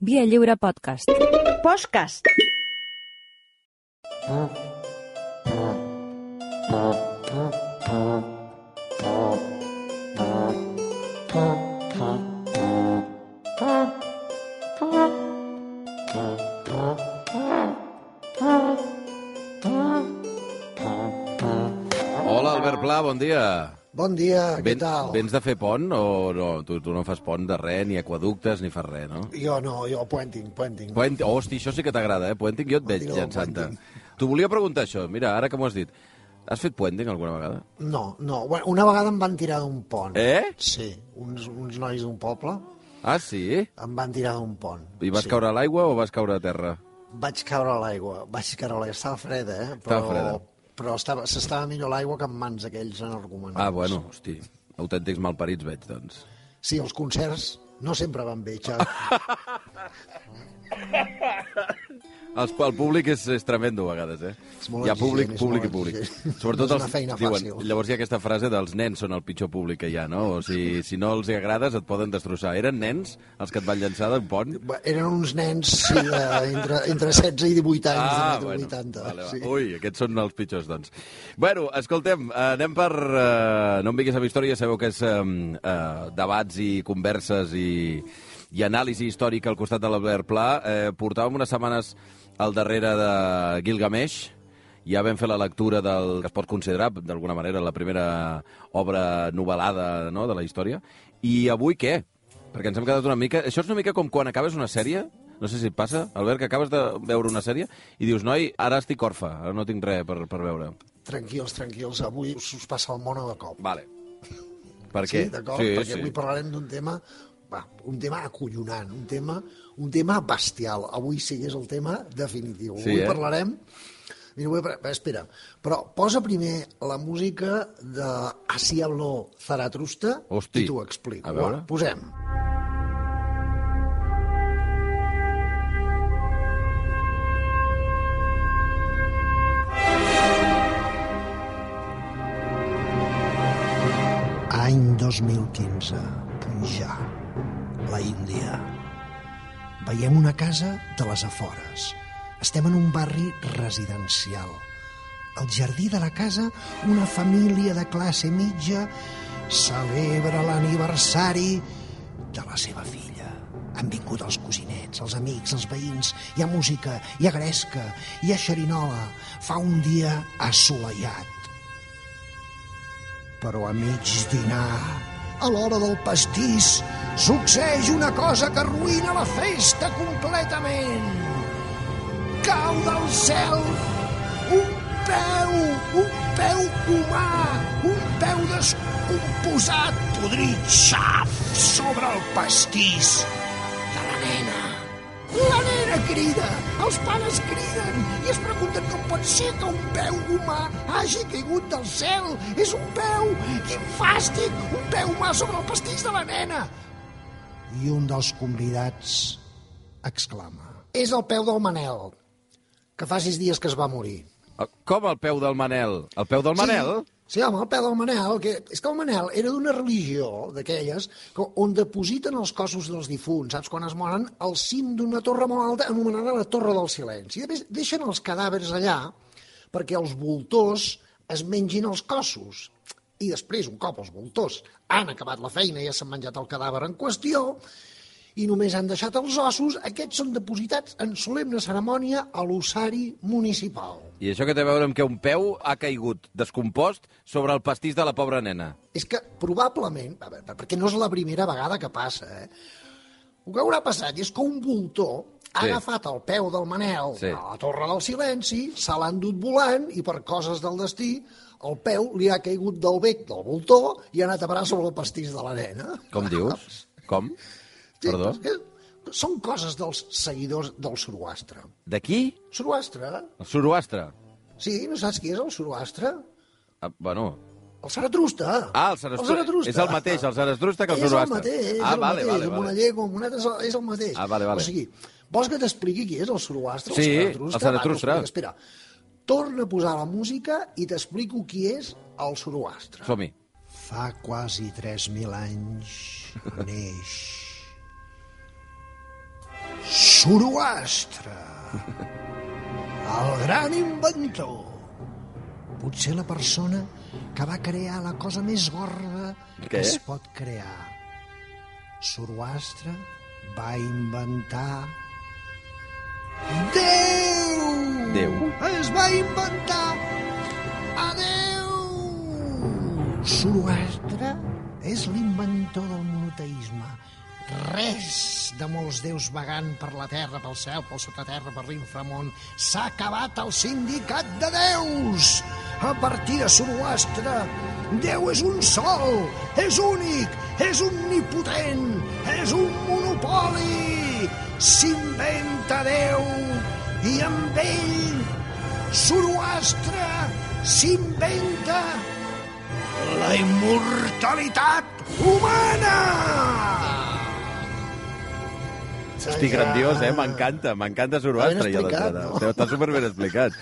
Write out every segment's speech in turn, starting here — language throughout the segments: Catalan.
Via Lliure Podcast. Podcast. Hola, Albert Pla, bon dia. Bon dia, què Ven- tal? Vens de fer pont o no? Tu, tu no fas pont de res, ni aquaductes, ni fas res, no? Jo no, jo puenting, puenting. Puent... Hosti, això sí que t'agrada, eh? Puenting, jo et veig llançant-te. T'ho volia preguntar, això. Mira, ara que m'ho has dit. Has fet puenting alguna vegada? No, no. Bueno, una vegada em van tirar d'un pont. Eh? Sí, uns, uns nois d'un poble Ah, sí? em van tirar d'un pont. I vas sí. caure a l'aigua o vas caure a terra? Vaig caure a l'aigua, vaig caure a l'aigua. Estava freda, eh? Però, Estava freda. Però estava, s'estava millor l'aigua que en mans d'aquells energúmens. Ah, bueno, hosti. Autèntics malparits veig, doncs. Sí, els concerts no sempre van bé, Xavi. Els, el públic és, és tremendo, a vegades, eh? És molt hi ha públic, exigent, públic i públic. exigent. Sobretot els, una feina diuen, fàcil. llavors hi ha aquesta frase dels nens són el pitjor públic que hi ha, no? O si, si no els hi agrades et poden destrossar. Eren nens els que et van llançar d'un pont? Eren uns nens sí, de, entre, entre 16 i 18 anys, Ah, de bueno. 80. Vale, va. sí. Ui, aquests són els pitjors, doncs. Bueno, escoltem, anem per... Eh, no em vinguis amb història, sabeu que és eh, eh, debats i converses i, i anàlisi històrica al costat de l'Albert Pla. Eh, portàvem unes setmanes al darrere de Gilgamesh, ja vam fer la lectura del que es pot considerar, d'alguna manera, la primera obra novel·lada no, de la història. I avui què? Perquè ens hem quedat una mica... Això és una mica com quan acabes una sèrie, no sé si et passa, Albert, que acabes de veure una sèrie i dius, noi, ara estic orfe, ara no tinc res per, per veure. Tranquils, tranquils, avui us, us passa el món de cop. Vale. Per què? Sí, d'acord? Perquè avui parlarem d'un tema va, un tema acollonant, un tema, un tema bestial. Avui sí que és el tema definitiu. Sí, avui eh? parlarem... Mira, avui, espera, però posa primer la música de Así habló Zaratrusta Hosti. i t'ho explico. A veure. Va, posem. Any 2015, Punjab, la Índia. Veiem una casa de les afores. Estem en un barri residencial. Al jardí de la casa, una família de classe mitja celebra l'aniversari de la seva filla. Han vingut els cosinets, els amics, els veïns, hi ha música, hi ha gresca, hi ha xerinola. Fa un dia assolellat però a mig dinar, a l'hora del pastís, succeeix una cosa que arruïna la festa completament. Cau del cel un peu, un peu humà, un peu descomposat, podrit, xaf, sobre el pastís de la nena. La nena crida, els pares criden i es pregunten com pot ser que un peu humà hagi caigut del cel. És un peu, quin fàstic, un peu humà sobre el pastís de la nena. I un dels convidats exclama. És el peu del Manel, que fa sis dies que es va morir. Com el peu del Manel? El peu del Manel? Sí, sí home, el peu del Manel, que, és que el Manel era d'una religió d'aquelles que- on depositen els cossos dels difunts, saps, quan es moren, al cim d'una torre molt alta anomenada la Torre del Silenci. I després deixen els cadàvers allà perquè els voltors es mengin els cossos. I després, un cop els voltors han acabat la feina i ja s'han menjat el cadàver en qüestió, i només han deixat els ossos, aquests són depositats en solemne cerimònia a l'ossari municipal. I això que té a veure amb que un peu ha caigut descompost sobre el pastís de la pobra nena? És que probablement, a veure, perquè no és la primera vegada que passa, eh? El que haurà passat és que un voltor ha Sí. agafat el peu del Manel Sí. a la Torre del Silenci, se l'ha endut volant i per coses del destí el peu li ha caigut del bec del voltor i ha anat a parar sobre el pastís de la nena. Com dius? Com? Sí, Perdó? que Són coses dels seguidors del Zoroastre. De qui? Zoroastre? El Zoroastre. Sí, no saps qui és el Zoroastre? Ah, bueno, El Zaratrusta. Ah, el Zaratrusta. És el mateix, el Zaratrusta que el Zoroastre. És el mateix, és Ah, el vale, mateix. vale, amb vale. una llengua, amb una altra, és el- és el mateix. Ah, vale, vale. O sigui, vols que t'expliqui qui és el Zoroastre? Sí, el el Zaratrusta? Va, t'ho explico. Espera, torna a posar la música i t'explico qui és el Zoroastre. Som-hi. Fa quasi 3.000 anys neix Zoroastre, el gran inventor. Potser la persona que va crear la cosa més gorda Què? que es pot crear. Zoroastre va inventar... Déu! Déu. Es va inventar a Déu! Zoroastre és l'inventor del monoteisme. Res de molts déus vagant per la terra, pel cel, pel sotaterra, per l'inframont. S'ha acabat el sindicat de déus! A partir de Zoroastre, Déu és un sol, és únic, és omnipotent, és un monopoli! S'inventa Déu i amb ell Zoroastre s'inventa la immortalitat humana! Hosti, grandiós, eh? M'encanta, m'encanta Zoroastre. Ben ja explicat, d'entrada. no? Està superben explicat.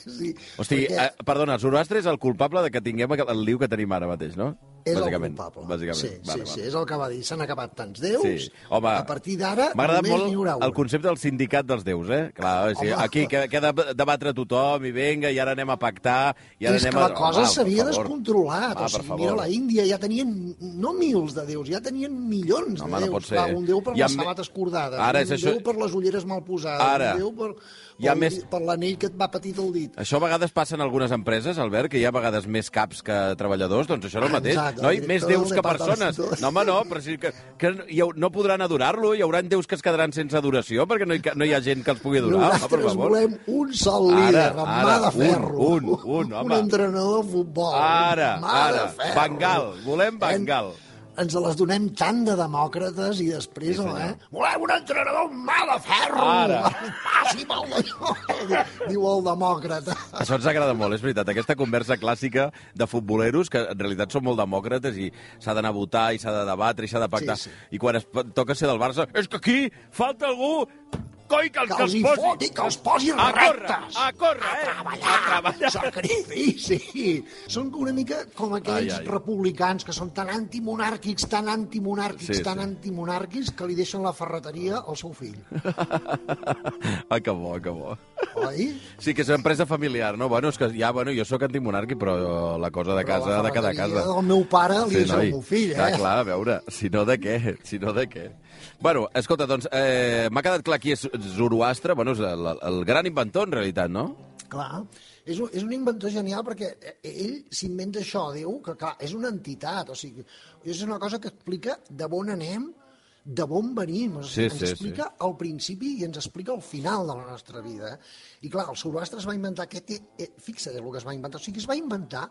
Sí, Hosti, perquè eh, perdona, Zoroastre és el culpable de que tinguem el liu que tenim ara mateix, no? És el Bàsicament, culpable. Bàsicament. Sí, vale, sí, sí, vale. és el que va dir. S'han acabat tants déus, Sí. Home, a partir d'ara només n'hi haurà molt un. el concepte del sindicat dels déus, eh? Clar, o sigui, Home. aquí que, que de debatre tothom i vinga, i ara anem a pactar... I ara és anem que la a... cosa s'havia descontrolat. Va, o sigui, mira, la Índia ja tenien no mils de déus, ja tenien milions No, de home, no déus. pot ser. Clar, un déu per ha les me- sabates cordades, Ara un és això- déu per les ulleres mal posades, Ara. un déu per, Hi ha més- per l'anell que et va petit el dit. Això a vegades passa en algunes empreses, Albert, que hi ha a vegades més caps que treballadors, doncs això és el mateix. Exacte, no, hi, més déus que persones. No, home, no, però sí que, que hi hau- no podran adorar-lo, hi haurà déus que es quedaran sense adoració perquè no hi, no hi ha gent que els pugui adorar. home, per Nosaltres favor. volem un sol Ara, líder, amb ara, mà de un, ferro. un, un, home. Un entrenador de futbol. Ara, mà ara, de ferro. Bengal, volem Bengal. En, ens les donem tant de demòcrates i després, Sí, senyor. eh? Volem un entrenador mà de ferro. Ara. Passi pel d'allò, diu el demòcrata. Això ens agrada molt, és veritat. Aquesta conversa clàssica de futboleros, que en realitat són molt demòcrates i s'ha d'anar a votar i s'ha de debatre i s'ha de pactar. Sí, sí. I quan es toca ser del Barça, és que aquí falta algú coi, que, Que que els els hi posi... foti, que els posi a córrer, rectes. a córrer, eh? treballar, A treballar. sacrifici. Són una mica com aquells Ai, ai. republicans que són tan antimonàrquics, tan antimonàrquics, Sí, tan sí. antimonàrquics que li deixen la ferreteria al seu fill. ah, que bo, que bo. Oi? Sí, que és una empresa familiar, no? Bueno, és que ja, bueno, jo sóc antimonàrquic, però la cosa de casa de quedar a ferreteria casa. del meu pare li deixa noi. al meu fill, Clar, eh? clar, a veure, si no de què, si no de què. Bueno, escolta, doncs, eh, m'ha quedat clar qui és Zoroastre, bueno, és el, el gran inventor, en realitat, no? Clar, és un, és un inventor genial perquè ell s'inventa això, diu que clar, és una entitat, o sigui, és una cosa que explica de on anem, de on venim, Sí, sigui, sí, ens explica el principi i ens explica el final de la nostra vida. I clar, el Zoroastre es va inventar aquest, eh, fixa't el que es va inventar, o sigui, es va inventar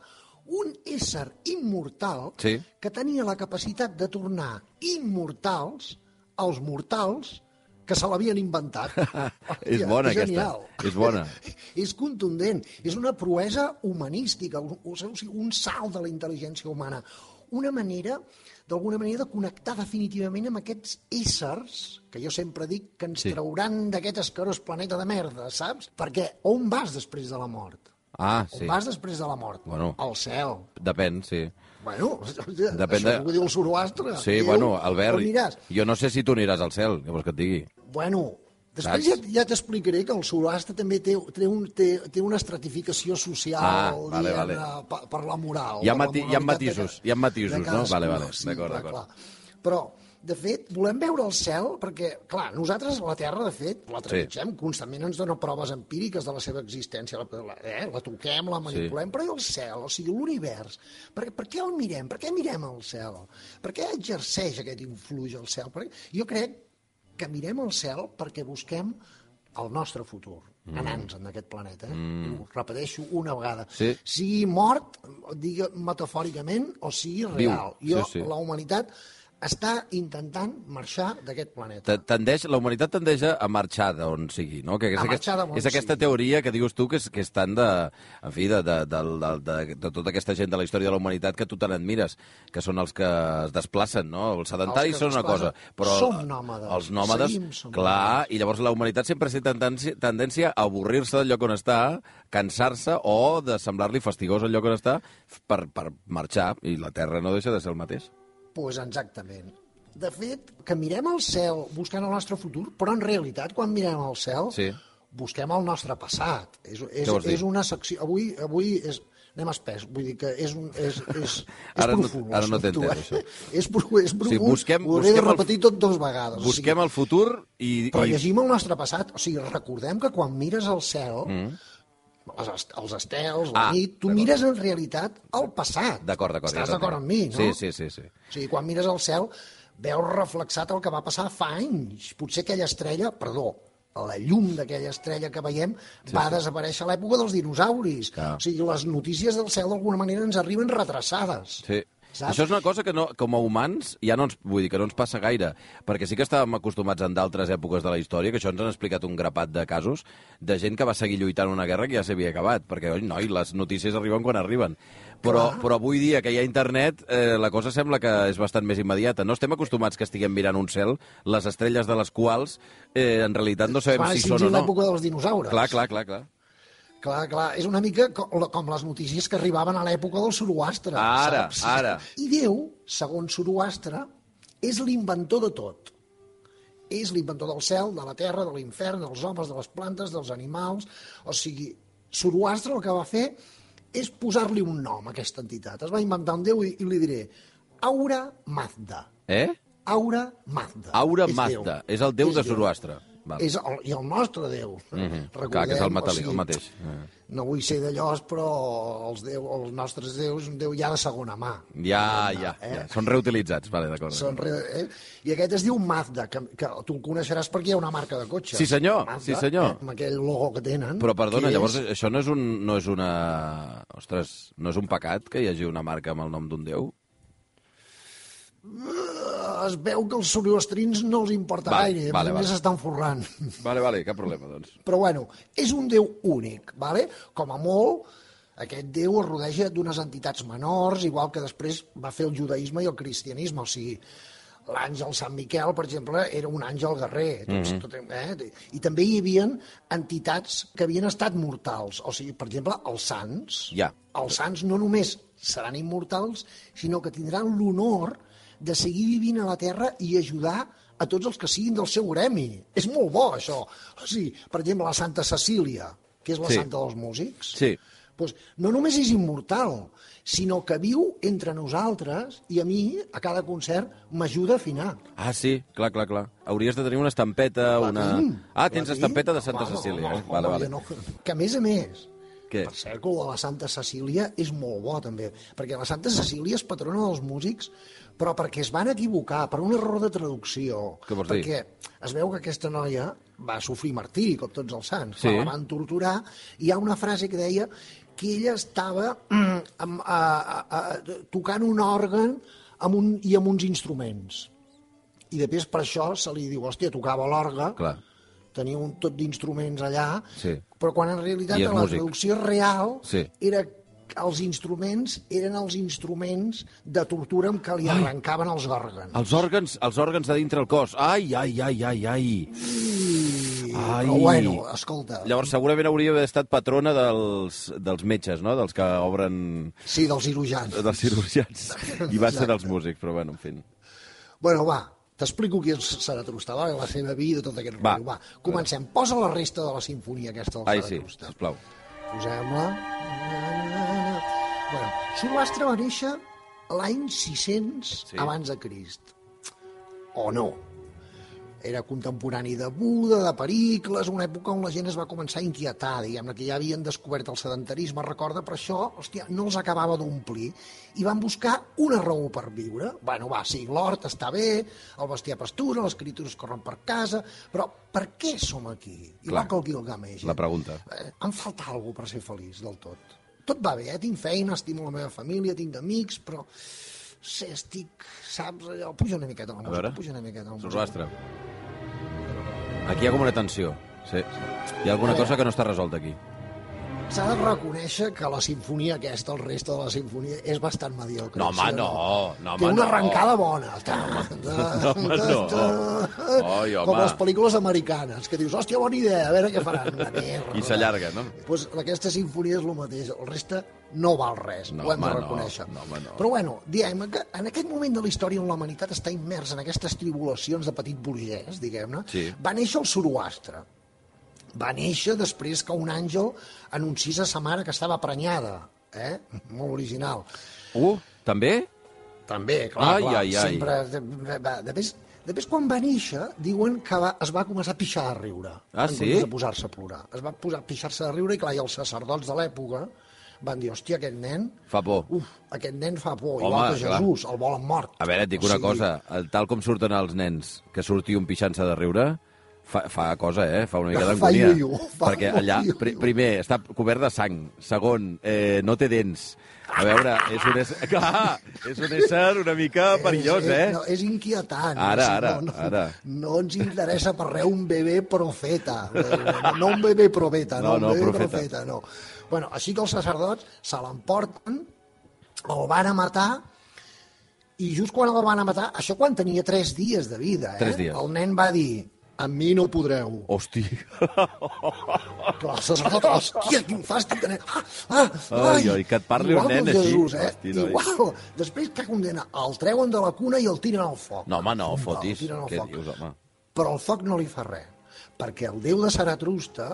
un ésser immortal Sí. que tenia la capacitat de tornar immortals els mortals que se l'havien inventat. És bona, aquesta. genial. És bona. és contundent, és una proesa humanística, un, un salt de la intel·ligència humana, una manera, d'alguna manera, de connectar definitivament amb aquests éssers, que jo sempre dic que ens Sí. trauran d'aquest escarós planeta de merda, saps? Perquè on vas després de la mort? Ah, On sí. vas després de la mort? Bueno. Al cel. Depèn, sí. Bueno, Depèn Depèn de- això ho diu el Zoroastre. Sí, Diu, bueno, Albert, jo no sé si tu aniràs al cel, què vols que et digui? Bueno, després ja, ja t'explicaré que el Zoroastre també té, té, un, té, té una estratificació social, Ah, vale, diguem, vale. Per, per la moral. Hi ha mati- hi ha de matisos, ca- hi ha matisos, de no? Vale, vale, sí, d'acord, d'acord. Però, de fet, volem veure el cel perquè, clar, nosaltres la Terra, de fet, la trepitgem, constantment ens dona proves empíriques de la seva existència, la, la, eh, la toquem, la manipulem, però i el cel, o sigui, l'univers, per, per què el mirem? Per què mirem el cel? Per què exerceix aquest influix al cel? Perquè jo crec que mirem el cel perquè busquem el nostre futur, Mm. anant en aquest planeta. Eh? Ho repeteixo una vegada. Sí. Sigui mort, digue metafòricament, o sigui Viu, real. Jo, sí, sí. la humanitat està intentant marxar d'aquest planeta. Te- Tendeix, la humanitat tendeix a marxar d'on sigui, no? Que és, A aquest, és aquesta sigui. teoria que dius tu que és, que és tant de, en fi, de, de, de, de, de, de tota aquesta gent de la història de la humanitat que tu tant admires, que són els que es desplacen, no? Els sedentaris Els són una cosa, però Som nòmades, els nòmades, seguim clar, i llavors la humanitat sempre té tendència, tendència a avorrir-se del lloc on està, cansar-se o de semblar-li fastigós el lloc on està per, per marxar, i la Terra no deixa de ser el mateix. Pues exactament. de fet, que mirem el cel buscant el nostre futur, però en realitat, quan mirem el cel, Sí. busquem el nostre passat. És, és, és una secció... Avui, avui és, anem espès, vull dir que és, un, és, és, és Ara no- profund. ara no t'he l'assumpte, entès, això. És, és profund, busquem- ho hauré de busquem el- repetir tot dues vegades. Busquem el futur i... Però i... llegim el nostre passat. O sigui, recordem que quan mires al cel, mm. Les, est- els estels, la Ah, nit, tu mires en realitat el passat. D'acord, d'acord. Estàs d'acord amb mi, no? Sí, sí, sí. sí. O sigui, quan mires al cel, veus reflexat el que va passar fa anys. Potser aquella estrella, perdó, la llum d'aquella estrella que veiem sí, va sí. desaparèixer a l'època dels dinosauris. Clar. O sigui, les notícies del cel d'alguna manera ens arriben retrasades. Sí. Saps? Això és una cosa que no, com a humans ja no ens, vull dir, que no ens passa gaire, perquè sí que estàvem acostumats en d'altres èpoques de la història, que això ens han explicat un grapat de casos, de gent que va seguir lluitant una guerra que ja s'havia acabat, perquè, oi, noi, les notícies arriben quan arriben. Però, però avui dia que hi ha internet, eh, la cosa sembla que és bastant més immediata. No estem acostumats que estiguem mirant un cel, les estrelles de les quals eh, en realitat no sabem Va si són o no. l'època dels dinosaures. Clar, clar, clar, clar. Clar, clar, és una mica com, les notícies que arribaven a l'època del Zoroastre. Ara, saps? ara. I Déu, segons Zoroastre, és l'inventor de tot. És l'inventor del cel, de la terra, de l'infern, dels homes, de les plantes, dels animals... O sigui, Zoroastre el que va fer és posar-li un nom a aquesta entitat. Es va inventar un déu i, i li diré Aura Mazda. Eh? Aura Mazda. Aura És Mazda. Déu. És el déu de Déu. Val. És el, I el nostre Déu. Mm Mhm. Clar, que és el, metàl·lic, el mateix. Eh. No vull ser d'allòs, però els, déu, els nostres déus, un déu ja de segona mà. Ja, ja, Eh? ja. Són reutilitzats, vale, d'acord. Són re... eh? I aquest es diu Mazda, que, que tu el coneixeràs perquè hi ha una marca de cotxe. Sí, senyor, Mazda, sí, senyor. Eh? Amb aquell logo que tenen. Però, perdona, llavors És... això no és, un, no és una... Ostres, no és un pecat que hi hagi una marca amb el nom d'un déu? Es veu que els soriostrins no els importa Vale, gaire, vale, vale, vale. s'estan forrant. Vale, vale, cap problema, doncs. Però bueno, és un déu únic, vale? com a molt, aquest déu es rodeja d'unes entitats menors, igual que després va fer el judaïsme i el cristianisme, o sigui, l'àngel Sant Miquel, per exemple, era un àngel guerrer, tots, Mhm. tot, eh? i també hi havia entitats que havien estat mortals, o sigui, per exemple, els sants. Ja. Els sants no només seran immortals, sinó que tindran l'honor de seguir vivint a la Terra i ajudar a tots els que siguin del seu gremi. És molt bo, això. O sigui, per exemple, la Santa Cecília, que és la Sí. santa dels músics, Sí. doncs no només és immortal, sinó que viu entre nosaltres i a mi, a cada concert, m'ajuda a afinar. Ah, sí, clar, clar, clar. Hauries de tenir una estampeta, La una... tinc, Ah, tens tinc. estampeta de Santa Home, Cecília, eh? home, Vale, vale. No, que a més a més, Què? per cert, de la Santa Cecília és molt bo, també, perquè la Santa Cecília és patrona dels músics, però perquè es van equivocar, per un error de traducció. Què vols dir? perquè es veu que aquesta noia va sofrir martiri, com tots els sants, Sí. la van torturar, i hi ha una frase que deia que ella estava mm, amb, a, a, a, tocant un òrgan amb un, i amb uns instruments. I després per això se li diu, hòstia, tocava l'orgue, Clar. Tenia un tot d'instruments allà, Sí. però quan en realitat la músic. traducció real Sí. era els instruments eren els instruments de tortura amb què li arrencaven els òrgans. Els òrgans, els òrgans de dintre el cos. Ai, ai, ai, ai, ai. I... Ai. Però bueno, escolta, Llavors, segurament hauria d'haver estat patrona dels, dels metges, no? Dels que obren... sí, dels cirurgians. dels cirurgians. I va ser dels músics, però bueno, en fi. Bueno, va, t'explico qui és Zaratustra, va, la seva vida, tot aquest Va. rotllo. Va, comencem. Posa la resta de la sinfonia aquesta del Ai, sí, Zaratustra. sisplau. Posem-la. Bueno, Zoroastre va néixer l'any 600 Sí. abans de Crist. O no. Era contemporani de Buda, de Pericles, una època on la gent es va començar a inquietar, diguem-ne, que ja havien descobert el sedentarisme, recorda, per això, hòstia, no els acabava d'omplir, i van buscar una raó per viure. Bueno, va, sí, l'hort està bé, el bestiar pastura, les criatures corren per casa, però per què som aquí? Igual Clar. que el Gilgamesh. La pregunta. Eh, em falta alguna per ser feliç del tot. Tot va bé, eh? tinc feina, estimo la meva família, tinc amics, però sé, estic, saps, allò... Puja una miqueta la música, veure. puja una miqueta la música. Zoroastre. Aquí hi ha com una tensió. Sí. Hi ha alguna cosa que no està resolta aquí. S'ha de reconèixer que la sinfonia aquesta, el reste de la sinfonia, és bastant mediocre. No, home, no, no, Té home, una no. arrencada bona. Ta, ta, No, home, no. Oi, Com home. les pel·lícules americanes, que dius, hòstia, bona idea, a veure què faran. Una merda. I s'allarga, no? Pues aquesta sinfonia és el mateix, el reste no val res, No, ho hem de home, no. reconèixer. No, home, no. Però bueno, diem que en aquest moment de la història on la humanitat està immersa en aquestes tribulacions de petit burgès, diguem-ne, Sí. va néixer el Zoroastre. Va néixer després que un àngel anunciés a sa mare que estava prenyada. Eh? Molt original. Uh, també? També, clar, Ai, clar. ai, ai. Sempre... de- de- de- Després, després, quan va néixer, diuen que va, es va començar a pixar de riure. Ah, en sí? de posar-se a plorar. Es va posar a pixar-se de riure i, clar, i els sacerdots de l'època van dir, hòstia, aquest nen... Fa por. Uf, aquest nen fa por, Home, igual que clar. Jesús, el volen mort. A veure, et dic O una sigui, cosa. Tal com surten els nens que sortir un pixant-se de riure, fa, fa cosa, eh? Fa una mica fa Perquè allà, pri, primer, està cobert de sang. Segon, eh, no té dents. A veure, és un ésser... Clar, és un ésser una mica perillós, és, eh? No, és inquietant. Ara, ara, no, no, ara. No ens interessa per res un bebè profeta. No, un bebè profeta, no, No, no, un bebè profeta. profeta. no. Bueno, així que els sacerdots se l'emporten, el van a matar, i just quan el van a matar, això quan tenia tres dies de vida, eh? Tres dies. el nen va dir, amb mi no podreu. Hosti. Sacerdot, hòstia, quin fàstic de nen. Ah, ah, Ai, ai, que et parli un nen que així. Jesús, eh? Hosti. Igual. Després, què condena? El treuen de la cuna i el tiren al foc. No, home, no, fotis. al Què foc. dius, home? Però el foc no li fa res, perquè el déu de Saratrusta,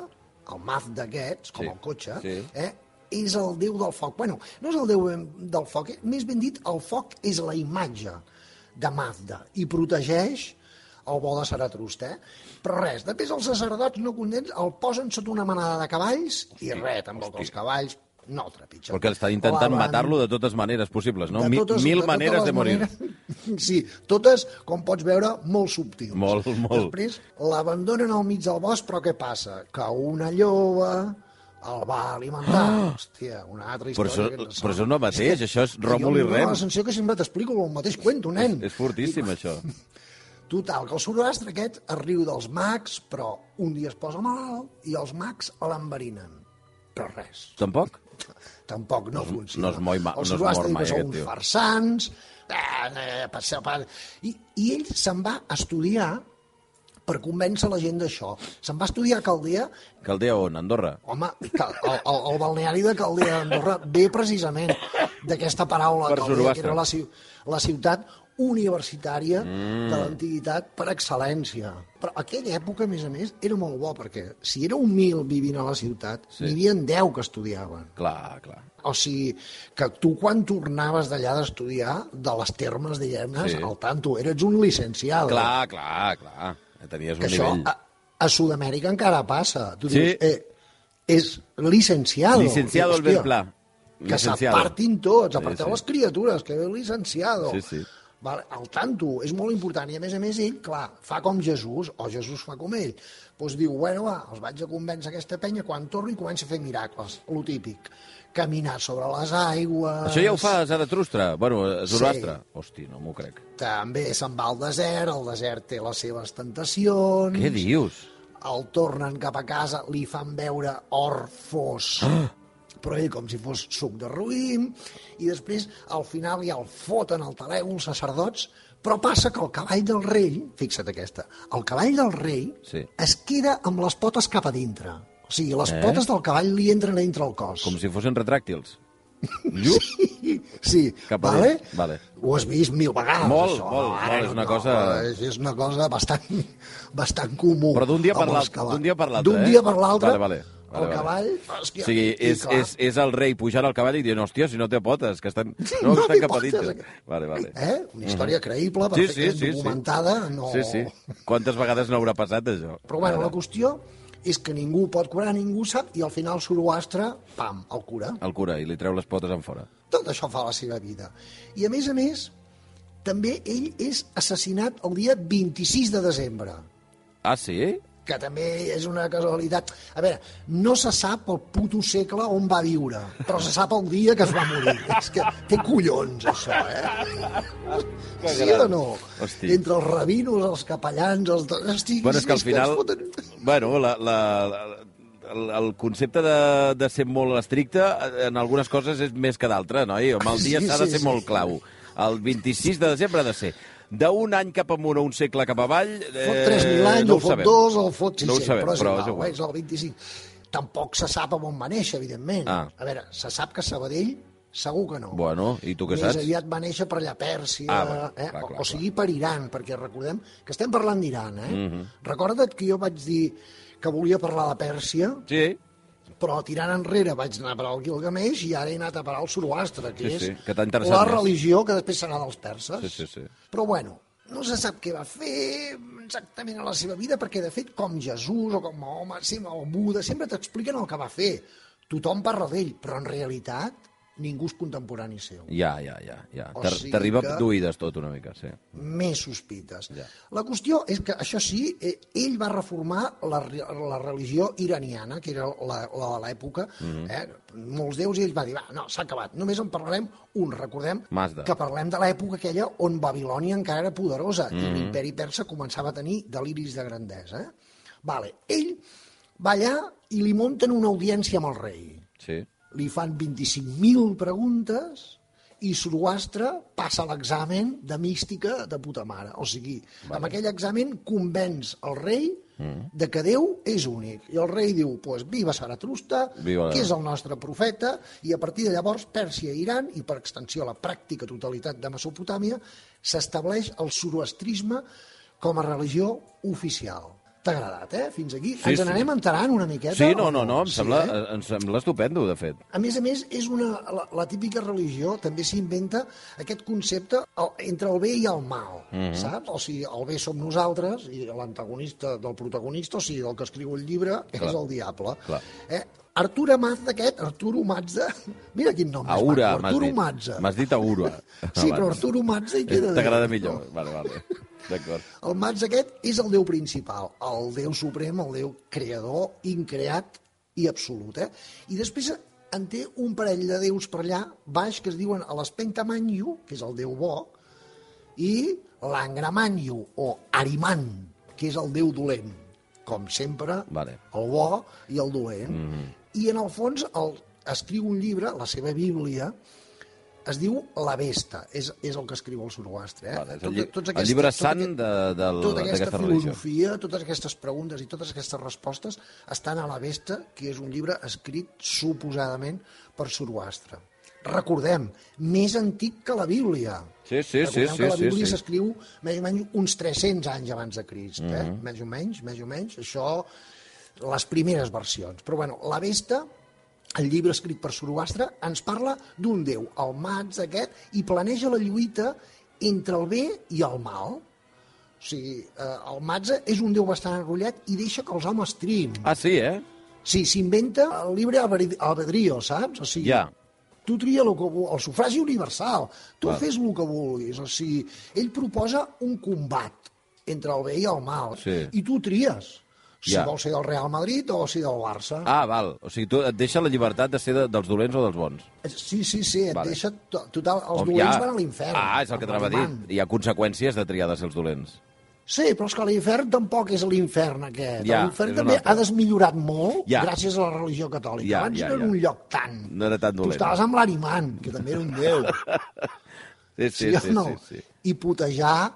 el maf d'aquests, com Sí, el cotxe, sí. eh, és el déu del foc. Bueno, no és el déu del foc, eh? més ben dit, el foc és la imatge de Mazda i protegeix el bo de Saratrusta, eh? Però res, després els sacerdots no contents el posen sota una manada de cavalls i res, tampoc els cavalls no el trepitgen. Perquè està intentant matar-lo de totes maneres possibles, no? de totes- Mil de maneres de morir. maneres- Sí, totes, com pots veure, molt subtils. Molt, molt. Després l'abandonen al mig del bosc, però què passa? Que una lloba el va alimentar. Hòstia, una altra Ah! Però història. això, però això no mateix, això és Ròmul i jo Rem. la sensació que sempre t'explico el mateix cuento, nen. És fortíssim, això. Total, que el Zoroastre aquest es riu dels mags, però un dia es posa malalt i els mags l'enverinen. Però res, Tampoc? tampoc no, funciona. no es moi ma- el no Zoroastre mor diu mai, que són uns farsants, eh, eh. I, I ell se'n va estudiar per convèncer la gent d'això. Se'n va estudiar a Caldea, Caldea on? Andorra? home, el, el, el balneari de Caldea d'Andorra ve precisament d'aquesta paraula Per Caldea, que era la, la ciutat universitària mm. de l'antiguitat per excel·lència. Però aquella època, a més a més, era molt bo, perquè si era un mil vivint a la ciutat, Sí. sí. n'hi havia deu que estudiaven. Clar, clar. O sigui, que tu quan tornaves d'allà d'estudiar, de les termes, diguem-ne, Sí. sí. al tanto, eres un licenciado. Clar, clar, clar. Tenies que un això nivell. a, a Sud-amèrica encara passa. Tu Sí. dius, eh, és licenciado. Licenciado I, el ben hòstia, pla. Que s'apartin tots, Sí, aparteu sí. les criatures, que ve licenciado. Sí, sí. Vale, el tanto és molt important i a més a més ell, clar, fa com Jesús o Jesús fa com ell. Doncs diu, bueno, va, els vaig a convèncer aquesta penya, quan torni comença a fer miracles, lo típic. Caminar sobre les aigües... Això ja ho fa Zaratustra? Bueno, Zoroastre? Sí. Hosti, no m'ho crec. També se'n va al desert, el desert té les seves tentacions... Què dius? el tornen cap a casa, li fan veure or fos, Ah! Però ell com si fos suc de roïm, i després al final ja el foten al telègol els sacerdots, però passa que el cavall del rei, fixa't aquesta, el cavall del rei Sí. es queda amb les potes cap a dintre. O sigui, les Eh? eh? potes del cavall li entren a dintre el cos. Com si fossin retràctils. Llup! Sí, Cap a vale? vale. Ho has vist mil vegades, Molt, això. molt, Ara molt, és una cosa- És, és una cosa bastant, bastant comú. Però d'un dia per amb els l'altre, d'un dia per l'altre, D'un eh? dia per l'altre, Vale, vale, vale, el vale. cavall... O Hòstia, sigui, i és, clar, és, és el rei pujant al cavall i dient, hòstia, si no té potes, que estan, no, No estan té cap a potes. Vale, vale. Eh? Una història creïble, Sí, sí, perfectament sí, sí. documentada. No... Sí, sí. Quantes vegades no haurà passat, això? Però bueno, Ara. la qüestió és que ningú pot curar, ningú sap, i al final Zoroastre, pam, el cura. El cura, i li treu les potes en fora. Tot això fa la seva vida. I a més a més, també ell és assassinat el dia 26 de desembre, Ah, sí? Que també és una casualitat. A veure, no se sap el puto segle on va viure, però se sap el dia que es va morir. És que té collons, això, eh? Que Sí gran. o no? Hosti. Entre els rabinos, els capellans, els... Hosti, Bueno, és que al final... foten- Bueno, la, la, la, el, el concepte de, de ser molt estricte en algunes coses és més que d'altres, no? Amb el dia Sí, s'ha de sí, ser sí. molt clau. El 26 de desembre ha de ser d'un any cap amunt o un segle cap avall... Eh, Fot 3.000 anys, no o fot sabem. 2, o fot 600, No sabem, però és però igual, és igual. és el 25. Tampoc se sap on va néixer, evidentment. Ah. A veure, se sap que Sabadell segur que no. Bueno, i tu què Més saps? aviat va néixer per allà a Pèrsia, Ah, bueno, eh? clar, o, clar, o sigui per Iran, perquè recordem que estem parlant d'Iran, eh? Mhm. Recorda't que jo vaig dir que volia parlar de Pèrsia, Sí, però tirant enrere vaig anar a parar al Gilgamesh i ara he anat a parar al Zoroastre, que Sí, és sí, que la més. religió que després serà dels perses. sí, sí. sí. Però bueno, no se sap què va fer exactament a la seva vida, perquè de fet com Jesús o com Mahoma sempre, o Buda sempre t'expliquen el que va fer. Tothom parla d'ell, però en realitat ningú és contemporani seu. Ja, ja, ja. ja. O T'ar- sigui T'arriba d'oïdes tot una mica, sí. Més sospites. Ja. La qüestió és que, això sí, eh, ell va reformar la, la religió iraniana, que era la, la de l'època, Mhm. eh? molts déus, i ell va dir, va, no, s'ha acabat, només en parlarem un. Recordem Mazda. que parlem de l'època aquella on Babilònia encara era poderosa Mhm. i l'imperi persa començava a tenir deliris de grandesa. Eh? Vale. Ell va allà i li munten una audiència amb el rei Sí. Li fan 25.000 preguntes i Zoroastre passa l'examen de mística de puta mare. O sigui, vale. amb aquell examen convenç el rei mm. de que Déu és únic. I el rei diu, pues, viva Saratrusta, Viva- que és el nostre profeta, i a partir de llavors Pèrsia i Iran, i per extensió la pràctica totalitat de Mesopotàmia, s'estableix el zoroastrisme com a religió oficial. T'ha agradat, eh? Fins aquí. Sí, Ens sí. n'anem enterant una miqueta? Sí, no, no, no, em, Sí, sembla, eh? em sembla estupendo, de fet. A més a més, és una, la, la típica religió, també s'inventa aquest concepte el, entre el bé i el mal, mm. -hmm. saps? O sigui, el bé som nosaltres i l'antagonista del protagonista, o sigui, del que escriu el llibre, Clar. és el diable. Clar. Eh? Artur Mazda aquest, Arturo Mazda, mira quin nom Aura, maco, m'has Arturo. M'has dit Aura. Sí, però. Arturo Mazda hi queda bé. T'agrada millor. Vale, vale. D'acord. El Mazda aquest és el déu principal, el déu suprem, el déu creador, increat i absolut. Eh? I després en té un parell de déus per allà baix que es diuen l'Espentamanyu, que és el déu bo, i l'Angramanyu, o Ariman, que és el déu dolent. Com sempre, Vale. el bo i el dolent. Mm -hmm. I en el fons el, escriu un llibre, la seva Bíblia, es diu La Vesta, és, és el que escriu el Zoroastre. Eh? Vale, el, Tot- tots el aquests- llibre tot sant aquest- de- del- tota aquesta d'aquesta religió. filosofia, totes aquestes preguntes i totes aquestes respostes estan a la Vesta, que és un llibre escrit suposadament per Zoroastre. Recordem, més antic que la Bíblia. Sí, sí, sí, Recordem sí, que la sí, Bíblia sí. s'escriu més o menys uns 300 anys abans de Crist, eh? Mhm. més o menys, més o menys. Això, les primeres versions. Però bueno, la Vesta, el llibre escrit per Zoroastre, ens parla d'un déu, el Mats aquest, i planeja la lluita entre el bé i el mal. O sigui, eh, el Matza és un déu bastant enrotllat i deixa que els homes triïn. Ah, sí, eh? Sí, s'inventa el libre albedri- albedrío, saps? O sigui, Ja. tu tria el que vul- el sufragi universal, tu Clar. fes el que vulguis. O sigui, ell proposa un combat entre el bé i el mal, Sí. i tu tries si Ja. vols ser del Real Madrid o si del Barça. Ah, val. O sigui, tu et deixa la llibertat de ser de, dels dolents o dels bons. Sí, sí, sí, et Vale. deixa... to- Total, els Home, dolents ja- van a l'infern. Ah, és el que t'anava a dir. Hi ha conseqüències de triar de ser els dolents. Sí, però és que l'infern tampoc és l'infern aquest. Ja, l'infern també un altre. ha desmillorat molt Ja. gràcies a la religió catòlica. Ja, Abans ja, no era ja. un lloc tan... No era tan Tu dolent. estaves amb l'Ariman, que també era un déu. Sí, Sí, sí, sí, no? sí, sí. I putejar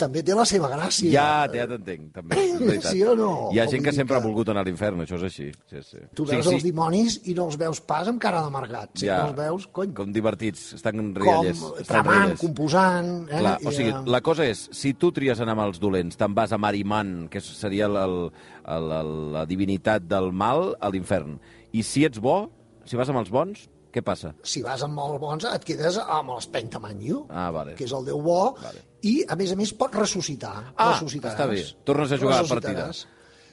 també té la seva gràcia. Ja, ja t'entenc, també. Sí o no? Hi ha gent que sempre ha que- volgut anar a l'infern, això és així. Sí, sí. Tu veus sí, els dimonis i no els veus pas amb cara d'amargat. Sí, Ja. els veus, cony, Com divertits, estan com riallers. estan tramant, riallers. composant... Eh? Clar, o sigui, eh, la cosa és, si tu tries anar amb els dolents, te'n vas a Mariman, que seria el, el, el, la divinitat del mal, a l'infern. I si ets bo, si vas amb els bons, què passa? Si vas amb els bons, et quedes amb l'Espentamanyu, Ah, vale. que és el déu bo, Vale. i, a més a més, pots ressuscitar. Ah, està bé. Tornes a jugar a Ressuscitaràs.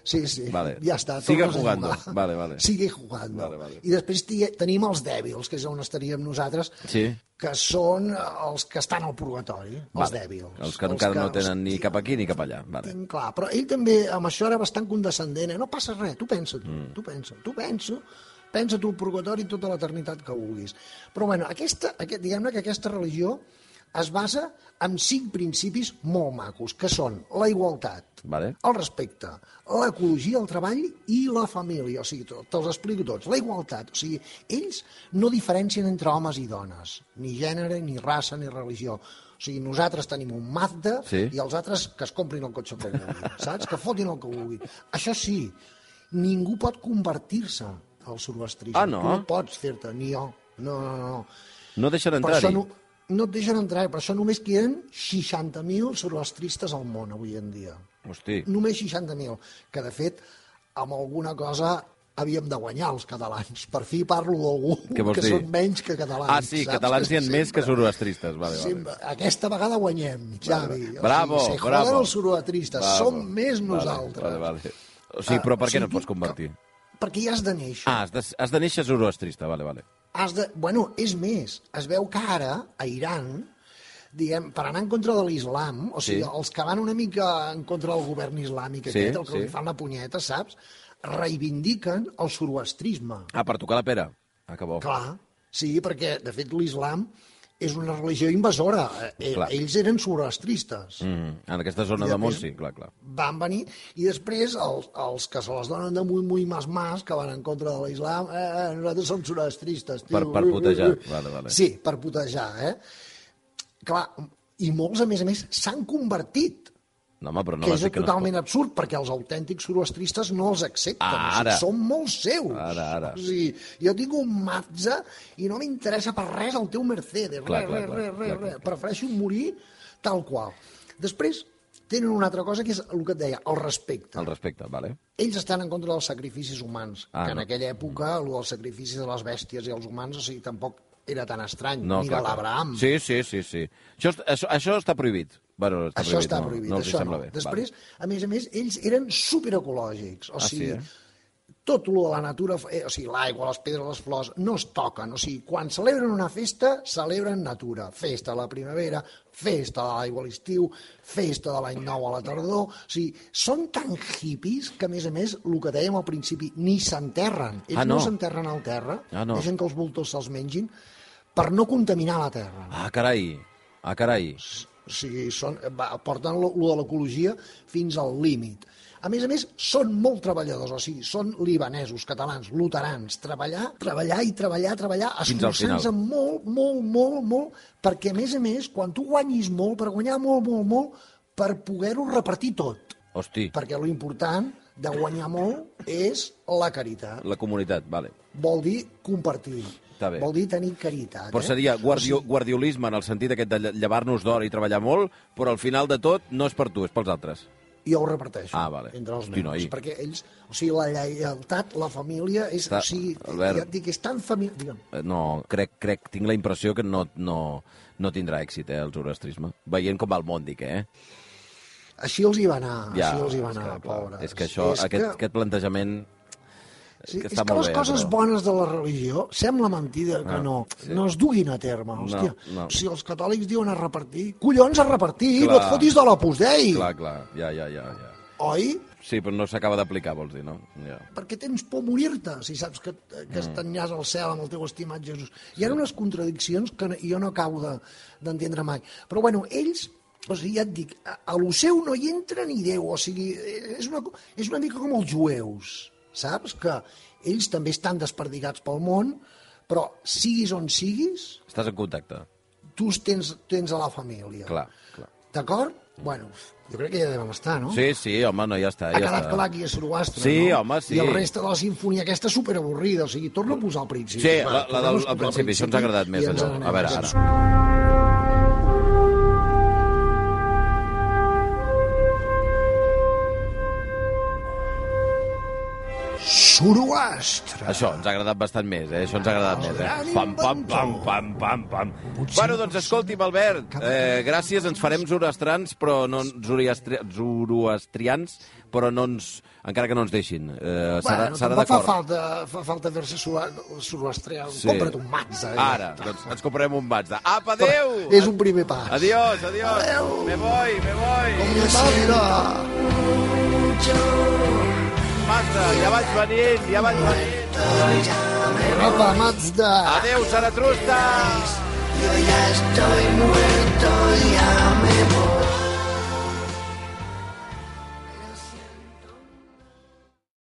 Sí, sí, Vale. ja està. Sigue jugando. jugar. Vale, vale. Sigue jugando. Vale, vale. I després tenim els dèbils, que és on estaríem nosaltres, Sí. que són els que estan al purgatori, els Vale. dèbils. Els que encara no tenen ni cap aquí ni cap allà. Vale. Tinc clar, però ell també amb això era bastant condescendent, eh? no passa res, tu pensa tu, mm. tu pensa, tu pensa, pensa tu el purgatori tota l'eternitat que vulguis. Però bueno, aquesta, aquest, diguem-ne que aquesta religió es basa en cinc principis molt macos, que són la igualtat, Vale. el respecte, l'ecologia, el treball i la família. O sigui, te- te'ls explico tots. La igualtat, o sigui, ells no diferencien entre homes i dones, ni gènere, ni raça, ni religió. O sigui, nosaltres tenim un Mazda Sí. i els altres que es comprin el cotxe que vulguin, saps? Que fotin el que vulguin. Això sí, ningú pot convertir-se al zoroastrisme. Ah, no? Tu no pots fer-te, ni jo. No, no, no. No deixen entrar-hi. no, no et deixen entrar, per això només queden 60.000 zoroastristes al món avui en dia. Hosti. Només 60.000, que de fet, amb alguna cosa havíem de guanyar els catalans. Per fi parlo d'algú que dir? són menys que catalans. Ah, sí, saps? catalans n'hi ha més que zoroastristes. Vale, vale. Sempre. Aquesta vegada guanyem, Javi. Bravo, o sigui, se bravo. joden els zoroastristes, Bravo. som més nosaltres. Vale, vale, vale. O sigui, però Ah, per o què sigui, no et pots convertir? Perquè ja has de néixer. Ah, has de, has de néixer zoroastrista, vale, vale. has de... Bueno, és més, es veu que ara, a Iran, diguem, per anar en contra de l'islam, o sigui, Sí. els que van una mica en contra del govern islàmic Sí, aquest, el que sí. li fan la punyeta, saps? Reivindiquen el zoroastrisme. Ah, per tocar la pera. Ah, que bo. Clar, sí, perquè, de fet, l'islam és una religió invasora. Eh, Clar. Ells eren zoroastristes. Mm, en aquesta zona de sí, clar, clar. van venir i després els, els que se les donen de muy, muy mas mas, que van en contra de l'islam, eh, eh, nosaltres som zoroastristes. tio. Per- per putejar. Vale, vale. Sí, per putejar, eh? Clar, i molts, a més a més, s'han convertit, No, home, però no que és que no es totalment absurd, perquè els autèntics zoroastristes no els accepten. Ah, o sigui, ara. són molt seus. Ara, ara. O sigui, jo tinc un Mazda i no m'interessa per res el teu Mercedes. Clar, res, clar, res, clar, res, clar, res, clar. Prefereixo morir tal qual. Després, tenen una altra cosa que és el que et deia, el respecte. El respecte, vale. Ells estan en contra dels sacrificis humans, Ah, que en no. aquella època el dels sacrificis de les bèsties i els humans, o sigui, tampoc era tan estrany. No, Mira l'Abraham. Sí, sí, sí, sí. Això, això, això està prohibit. Bueno, està Això prohibit, està no, prohibit, no hi això no. bé. Després, a més a més, ells eren superecològics. O Ah, sí, sigui, eh? tot lo de la natura, eh, o sigui, l'aigua, les pedres, les flors, no es toquen. O sigui, quan celebren una festa, celebren natura. Festa a la primavera, festa de l'aigua a l'estiu, festa de l'any nou a la tardor... O sigui, són tan hippies que, a més a més, el que dèiem al principi, ni s'enterren. Ells Ah, no. no s'enterren al terra, Ah, no. deixen que els voltors se'ls mengin per no contaminar la terra. Ah, carai. Ah, carai. O sigui, són, va, porten lo, lo de l'ecologia fins al límit. A més a més, són molt treballadors, o sigui, són libanesos, catalans, luterans, treballar, treballar i treballar, treballar, esforçant-se molt, molt, molt, molt, perquè a més a més, quan tu guanyis molt, per guanyar molt, molt, molt, per poder-ho repartir tot. Hosti, Perquè lo important de guanyar molt és la caritat. la comunitat, vale. Vol dir compartir. Està bé. Vol dir tenir caritat. Però eh? seria guardio, guardiolisme en el sentit aquest de lle- llevar-nos d'hora i treballar molt, però al final de tot no és per tu, és pels altres. jo ho reparteixo Ah, vale. entre els Hosti, meus, noi. perquè ells, o sigui, la lleialtat, la família, és, Està- o sigui, Albert. ja et dic, és tan família... Digue'm, Eh, No, crec, crec, tinc la impressió que no, no, no tindrà èxit, eh, el zoroastrisme. Veient com va el món, dic, eh? així els hi va anar, Ja, així els hi va és anar, que, pobres. És que això, és aquest, que, aquest plantejament... sí, que és que les bé, coses però- bones de la religió, sembla mentida que Ah, no, sí. no es duguin a terme, hòstia. no. Si els catòlics diuen a repartir, collons a repartir, Clar. no et fotis de l'Opus Dei, Clar, clar, ja, ja, ja, ja. oi? Sí, però no s'acaba d'aplicar, vols dir, no? Ja. perquè tens por a morir-te, si saps que, Mm. que estanyàs al cel amb el teu estimat Jesús. Hi ha unes contradiccions que jo no acabo de- d'entendre mai. Però, bueno, ells, o sigui, ja et dic, a, a lo seu no hi entra ni Déu, o sigui, és una, és una mica com els jueus, saps? Que ells també estan desperdigats pel món, però siguis on siguis, Estàs en contacte. tu tens, tens a la família. Clar, clar. D'acord? Bueno, jo crec que ja devem estar, no? Sí, sí, home, no, ja està. Ha ja quedat està. clar qui és Zoroastre, Sí, no? home, sí. I el reste de la sinfonia aquesta és superavorrida, o sigui, torna a posar al principi. Sí, va, la, la torna-nos del al principi, això ens ha agradat més, allò. A veure, ara. Zoroastre. Això ens ha agradat bastant més, eh? Això ens ha agradat més, eh? Pam, pam, pam, pam, pam, pam. Bueno, doncs escolti'm, Albert, eh, gràcies, ens farem zoroastrans, però no zoroastri zoroastrians, però no ens, encara que no ens deixin. Eh, serà Bueno, serà tampoc fa d'acord. falta, fa falta fer-se zoroastrià. Sí. Compra't un Mazda. eh? Ara, doncs ens comprarem un Mazda. Apa, adéu! És un primer pas. Adiós, adiós. Me voy, me voy. Mazda. Mazda. Ja vaig venint, ja vaig venint. Europa, Mazda. Adéu, Saratrusta. Yo ya estoy muerto, ya me voy.